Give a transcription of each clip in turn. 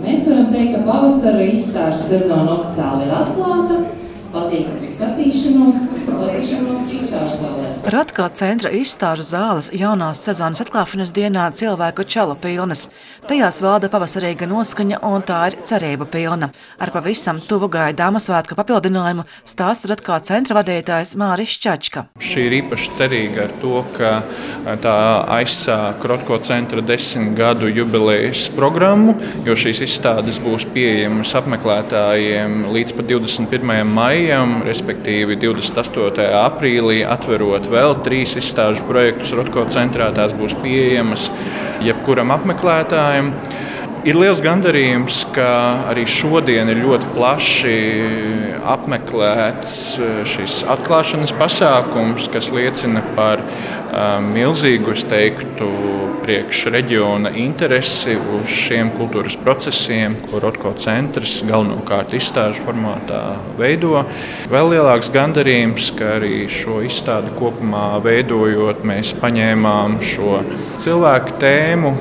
Mēs varam teikt, ka pavasara izstāžu sezona oficiāli ir atklāta. Patīkamu skatīšanos, Ratkā centra izstāžu zāles jaunās sezonas atklāšanas dienā cilvēku čela pilnas. Tajās valda pavasarīga noskaņa un tā ir cerība pilna. Ar pavisam tuvu gaidāmu svētku papildinājumu stāsta Ratkā centra vadītājs Māris Čačka. Šī ir īpaši cerīga ar to, ka tā aizsāk Rotko centra desmit gadu jubilejas programmu, jo šīs izstādes būs pieejamas apmeklētājiem līdz pat 21. maijam maijam, respektīvi 28. Aprīlī, atverot vēl trīs izstāžu projektus Rotko centrā. Tās būs pieejamas jebkuram apmeklētājam. Ir liels gandarījums, ka arī šodien ir ļoti plaši apmeklēts eh, šis atklāšanas pasākums, kas liecina par uh, milzīgu, es teiktu, priekšreģiona interesi uz šiem kultūras procesiem, ko Rotko centrs galvenokārt izstāžu formātā veido. Vēl lielāks gandarījums, ka arī šo izstādi kopumā veidojot, mēs paņēmām šo cilvēku tēmu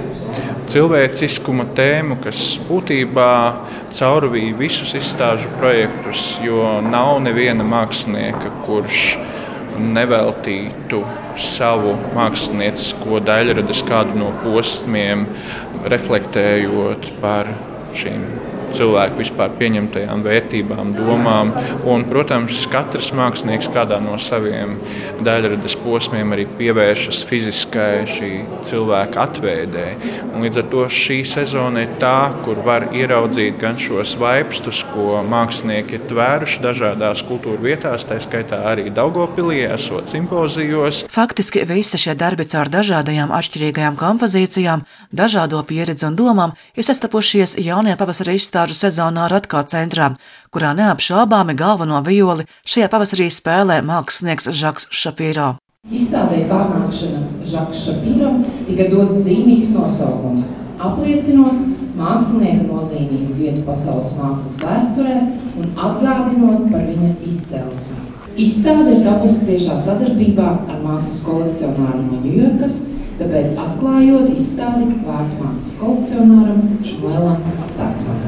cilvēciskuma tēmu, kas būtībā caurvīja visus izstāžu projektus, jo nav neviena mākslinieka, kurš neveltītu savu māksliniecisko daļradas kādu no posmiem, reflektējot par šīm cilvēku vispār pieņemtajām vērtībām, domām. Un, protams, katrs mākslinieks kādā no saviem daļradas posmiem arī pievēršas fiziskai šī cilvēka atveidē. Un līdz ar to šī sezona ir tā, kur var ieraudzīt gan šos vaipstus, ko mākslinieki ir tvēruši dažādās kultūra vietās, tā skaitā arī Daugopilī, esot simpozijos. Faktiski visi šie darbi caur dažādajām atšķirīgajām kompozīcijām, dažādo pieredzi un domām ir sastapušies jaunajā pavasara izstāstā iestāžu sezonā Ratkā centrā, kurā neapšaubāmi galveno violi šajā pavasarī spēlē mākslinieks Žaks Šapīro. Izstādē pārnākšana Žaks Šapīro tika dots zīmīgs nosaukums, apliecinot mākslinieka nozīmīgu vietu pasaules mākslas vēsturē un atgādinot par viņa izcelsmi. Izstāde ir tapusi ciešā sadarbībā ar mākslas kolekcionāru no Ņujorkas, Tāpēc atklājot izstādi vārds mākslas kolekcionāram Šmuelam Tācam.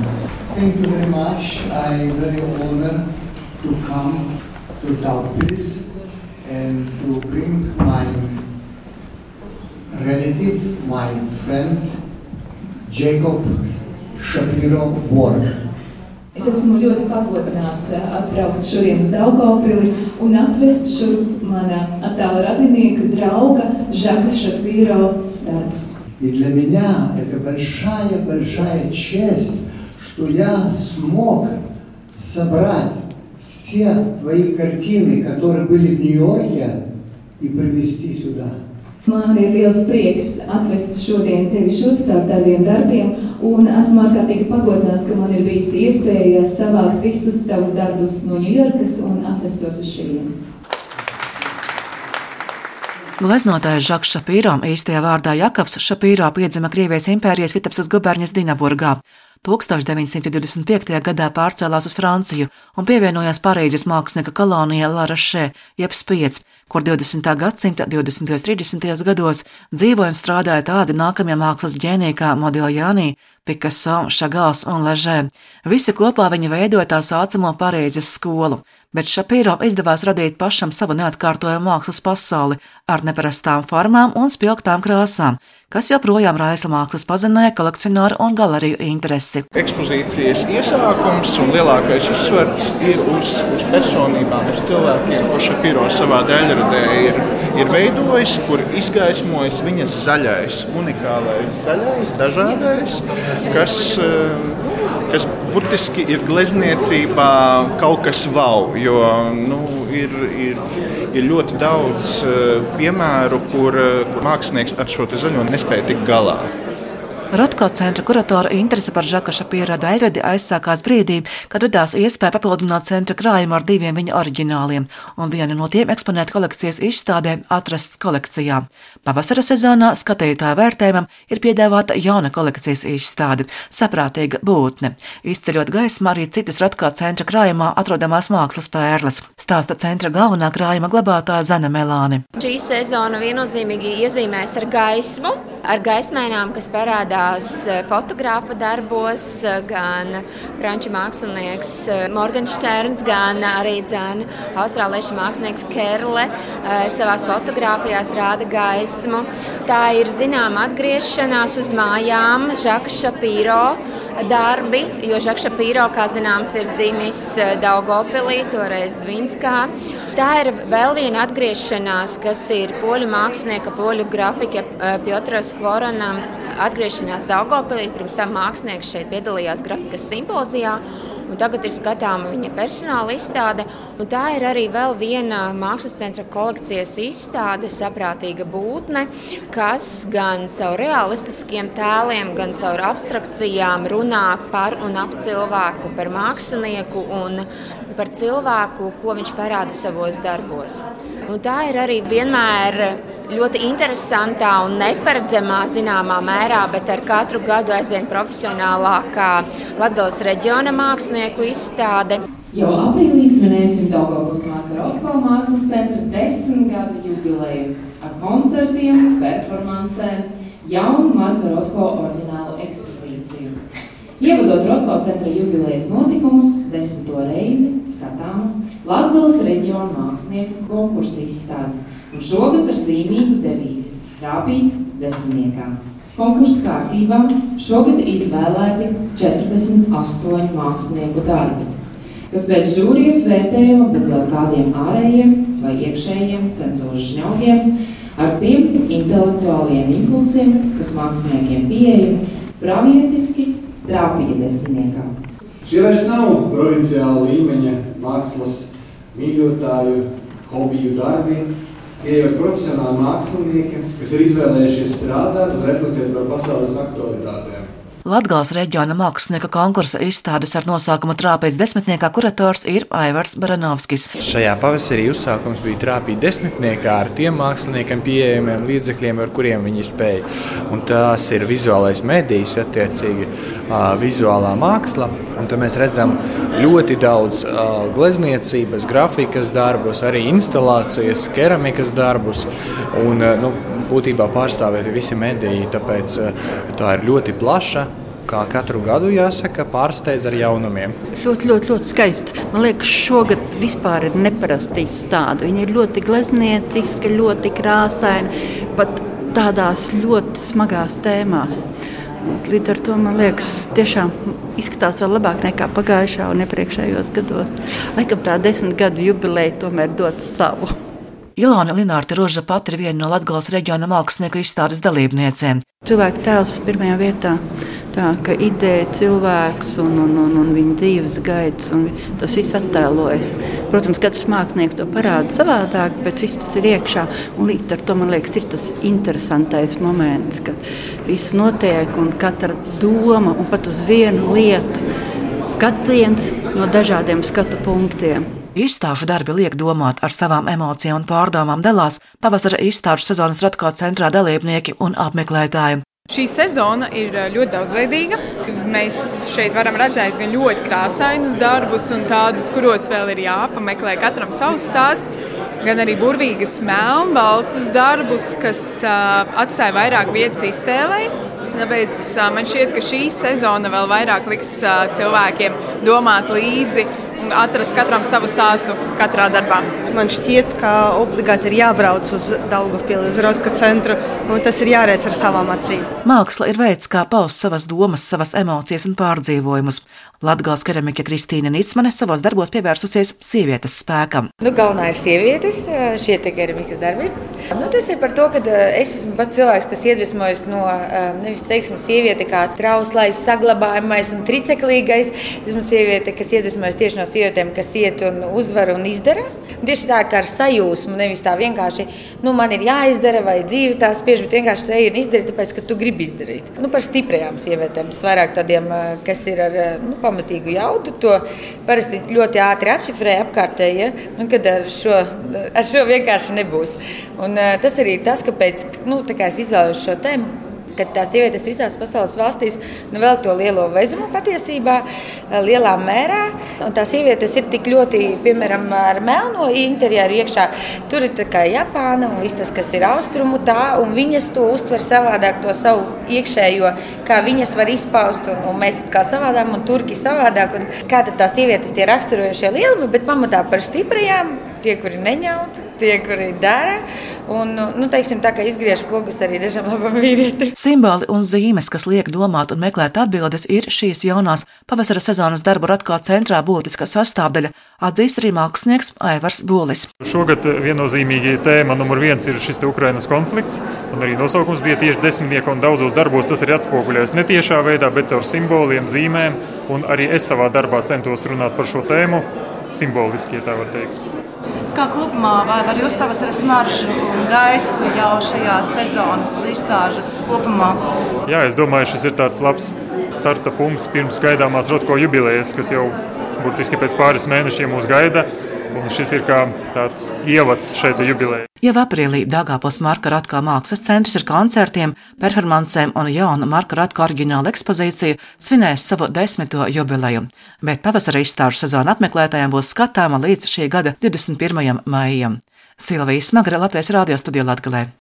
Thank you very much. I very honored to come to Daugpils and to bring my relative, my friend Jacob Shapiro work. Es esmu ļoti pagodināts eh, atbraukt šodien uz Daugavpili un atvest šurp mana attāla radinieka, drauga Žaka Шапиро дarbus. И для меня это большая-большая честь, что я смог собрать все твои картины, которые были в Нью-Йорке, и привезти сюда. Man ir liels prieks atvest šodien tevi šurp caur taviem darbiem, un esmu ārkārtīgi pagodināts, ka man ir bijusi iespēja savākt visus tavus darbus no Ņujorkas un atvest tos uz šejienu. Gleznotājs Žaks Šapīro, īstajā vārdā Jakobs Šapīro, piedzima Krievijas impērijas Vitebsas guberņas Dinaburgā. 1925. gadā pārcēlās uz Franciju un pievienojās Parīzes mākslinieka kolonijā Larašē, jeb Spiets, kur 20. gadsimta 20. un 30. gados dzīvoja un strādāja tādi nākamie mākslas ģēniji kā Modiljāni, Picasso, Šagals un Ležē. Visi kopā viņi veidoja tā saucamo Parīzes skolu, bet Šapīro izdevās radīt pašam savu neatkārtojumu mākslas pasauli ar neparastām formām un spilgtām krāsām, kas joprojām raisa mākslas pazinēja, kolekcionāru un galeriju interesi. Ekspozīcijas iesākums un lielākais uzsvars ir uz, uz personībām, uz cilvēkiem, ko Šapīro savā daļradē ir, ir veidojis, kur izgaismojas viņas zaļais, unikālais zaļais, dažādais kas, eh, kas burtiski ir glezniecībā kaut kas wow. Jo, nu, ir, ir, ir ļoti daudz eh, piemēru, kur, eh, kur mākslinieks ar šo zaļo nespēja tikt galā. Rotko centra kuratora interese par Žaka Šapīra daļradi aizsākās brīdī, kad radās iespēja papildināt centra krājumu ar diviem viņa oriģināliem, un vienu no tiem eksponēt kolekcijas izstādē atrasts kolekcijā. Pavasara sezonā skatītāju vērtējumam ir piedāvāta jauna kolekcijas izstāde - saprātīga būtne, izceļot gaismā arī citas Rotko centra krājumā atrodamās mākslas pērles, stāsta centra galvenā krājuma glabātāja Zana Melāni. Šī sezona viennozīmīgi iezīmēs ar gaismu, ar gaismēnām, kas parādās piedalījās fotogrāfa darbos, gan franču mākslinieks Morgensterns, gan arī dzēna austrāliešu mākslinieks Kerle savās fotogrāfijās rāda gaismu. Tā ir zināma atgriešanās uz mājām Žaka Šapīro darbi, jo Žaka Šapīro, kā zināms, ir dzimis Daugopilī, toreiz Dvinskā. Tā ir vēl viena atgriešanās, kas ir poļu mākslinieka, poļu grafika Piotras Kvoranam atgriešanās Daugopilī. Pirms tam mākslinieks šeit piedalījās grafikas simpozijā. Tagad ir skatāma viņa personāla izstāde. Tā ir arī vēl viena mākslas centra kolekcijas izstāde, saprātīga būtne, kas gan caur realistiskiem tēliem, gan caur abstrakcijām runā par un ap cilvēku, par mākslinieku un par cilvēku, ko viņš parāda savos darbos. Un tā ir arī vienmēr ļoti interesantā un neparedzamā zināmā mērā, bet ar katru gadu aizvien profesionālākā Latvijas reģiona mākslinieku izstāde. Jau aprīlī svinēsim Marka Rotko mākslas centra desmit gadu jubileju ar koncertiem, performancēm, jaunu Marka Rotko orģinālu ekspozīciju. Ievadot Rotko centra jubilejas notikumus, desmito reizi skatām Latvijas reģiona mākslinieku konkursu izstādi un šogad ar zīmīgu devīzi – trāpīts desmitniekā. Konkursu kārtībā šogad izvēlēti 48 mākslinieku darbi, kas pēc žūrijas vērtējuma bez jau kādiem ārējiem vai iekšējiem cenzūras žņaugiem ar tiem intelektuāliem impulsiem, kas māksliniekiem pieejami, pravietiski trāpīja desmitniekā. Šie vairs nav provinciāla līmeņa mākslas mīļotāju, hobiju darbi, Tie ir profesionāli mākslinieki, kas ir izvēlējušies strādāt un reflektēt par pasaules aktualitātēm. Latgales reģiona mākslinieka konkursa izstādes ar nosaukumu Trāpīts desmitniekā kurators ir Aivars Baranovskis. Šajā pavasarī uzsākums bija trāpīt desmitniekā ar tiem māksliniekiem pieejamiem līdzekļiem, ar kuriem viņi spēja. Un tās ir vizuālais medijs, attiecīgi vizuālā māksla. Un tad mēs redzam ļoti daudz glezniecības, grafikas darbus, arī instalācijas, keramikas darbus. Un, nu, būtībā pārstāvēti visi mediji, tāpēc uh, tā ir ļoti plaša. Kā katru gadu jāsaka, pārsteidz ar jaunumiem. Ļoti, ļoti, ļoti skaisti. Man liekas, šogad vispār ir neparasti izstāde. Viņa ir ļoti gleznieciska, ļoti krāsaina, pat tādās ļoti smagās tēmās. Līdz ar to man liekas, tiešām izskatās vēl labāk nekā pagājušā un iepriekšējos gados. Laikam tā desmit gadu jubileja tomēr dod savu. Ilona Linārta Roža pati ir viena no Latvijas reģiona mākslinieku izstādes dalībniecēm. Cilvēka tēls pirmajā vietā. Tā kā ideja, cilvēks un, un, un, un viņa dzīves gaitas, un tas viss attēlojas. Protams, katrs mākslinieks to parāda savādāk, bet viss tas ir iekšā. Līdz ar to man liekas, ir tas interesantais moments, kad viss notiek un katra doma un pat uz vienu lietu skatiens no dažādiem skatu punktiem. Izstāžu darbi liek domāt ar savām emocijām un pārdomām dalās pavasara izstāžu sezonas Ratko centrā dalībnieki un apmeklētāji. Šī sezona ir eh, ļoti daudzveidīga. Mēs šeit varam redzēt gan ļoti krāsainus darbus, un tādus, kuros vēl ir jāpameklē katram savs stāsts, gan arī burvīgas melnbaltus darbus, kas uh, atstāja vairāk vietas iztēlei. Tāpēc uh, man šķiet, ka šī sezona vēl vairāk liks cilvēkiem domāt līdzi atrast katram savu stāstu katrā darbā. Man šķiet, ka obligāti ir jābrauc uz Daugavpili, uz Rotko centru, un tas ir jāredz ar savām acīm. Māksla ir veids, kā paust savas domas, savas emocijas un pārdzīvojumus. Latgals keramika Kristīna Nītsmane savos darbos pievērsusies sievietes spēkam. Nu, galvenā ir sievietes, šie keramikas darbi. Nu, tas ir par to, ka es esmu pats cilvēks, kas iedvesmojas no nevis teiksim, sieviete kā trauslais, saglabājamais un triceklīgais. Esmu sieviete, kas iedvesmojas tieši no sievietēm, kas iet un uzvar un izdara. Un tieši tā kā ar sajūsmu, nevis tā vienkārši, nu, man ir jāizdara vai dzīve tā spiež, bet vienkārši tu ej un izdari, tāpēc, ka tu gribi izdarīt. Nu, par stiprajām sievietēm, vairāk tādiem, kas ir ar nu, pamatīgu jaudu, to parasti ļoti ātri atšifrē apkārtējie, ja? nu, kad ar šo, ar šo vienkārši nebūs. Un, tas arī ir tas, kāpēc nu, kā es izvēlos šo tēmu. Kad tās sievietes visās pasaules valstīs nu, vēl to lielo vezumu patiesībā, lielā mērā. Un tās sievietes ir tik ļoti, piemēram, ar melno interjeru iekšā. Tur ir kā Japāna un viss tas, kas ir austrumu tā, un viņas to uztver savādāk, to savu iekšējo, kā viņas var izpaust, un, un mēs kā savādāk, un turki savādāk. Un kā tad tās sievietes tie raksturojošie lielumi, bet pamatā par stiprajām tie, kuri neņaut, tie, kuri dara. Un, nu, teiksim, tā kā izgriež pogas arī dažam labam vīrietim. Simboli un zīmes, kas liek domāt un meklēt atbildes, ir šīs jaunās pavasara sezonas darbu ratkā centrā būtiska sastāvdaļa, atzīst arī mākslinieks Aivars Bolis. Šogad viennozīmīgi tēma numur viens ir šis Ukrainas konflikts, un arī nosaukums bija tieši desmitnieka un daudzos darbos tas ir atspoguļojies ne tiešā veidā, bet caur simboliem, zīmēm, un arī es savā darbā centos runāt par šo tēmu simboliski, ja tā var teikt. Kā kopumā, vai var jūs pavasara smaržu un gaisu jau šajā sezonas izstāžu kopumā? Jā, es domāju, šis ir tāds labs starta punkts pirms gaidāmās Rotko jubilejas, kas jau burtiski pēc pāris mēnešiem mūs gaida. Un šis ir kā tāds ievads šeit jubilejā. Jau aprīlī Dāngāpils Marka Ratkā mākslas centrs ar koncertiem, performancēm un jaunu Marka Ratka oriģinālu ekspozīciju svinēs savu desmito jubileju, bet pavasara izstāžu sezona apmeklētājiem būs skatāma līdz šī gada 21. maijam. Silvija Smagra Latvijas radio studijā Latgalē.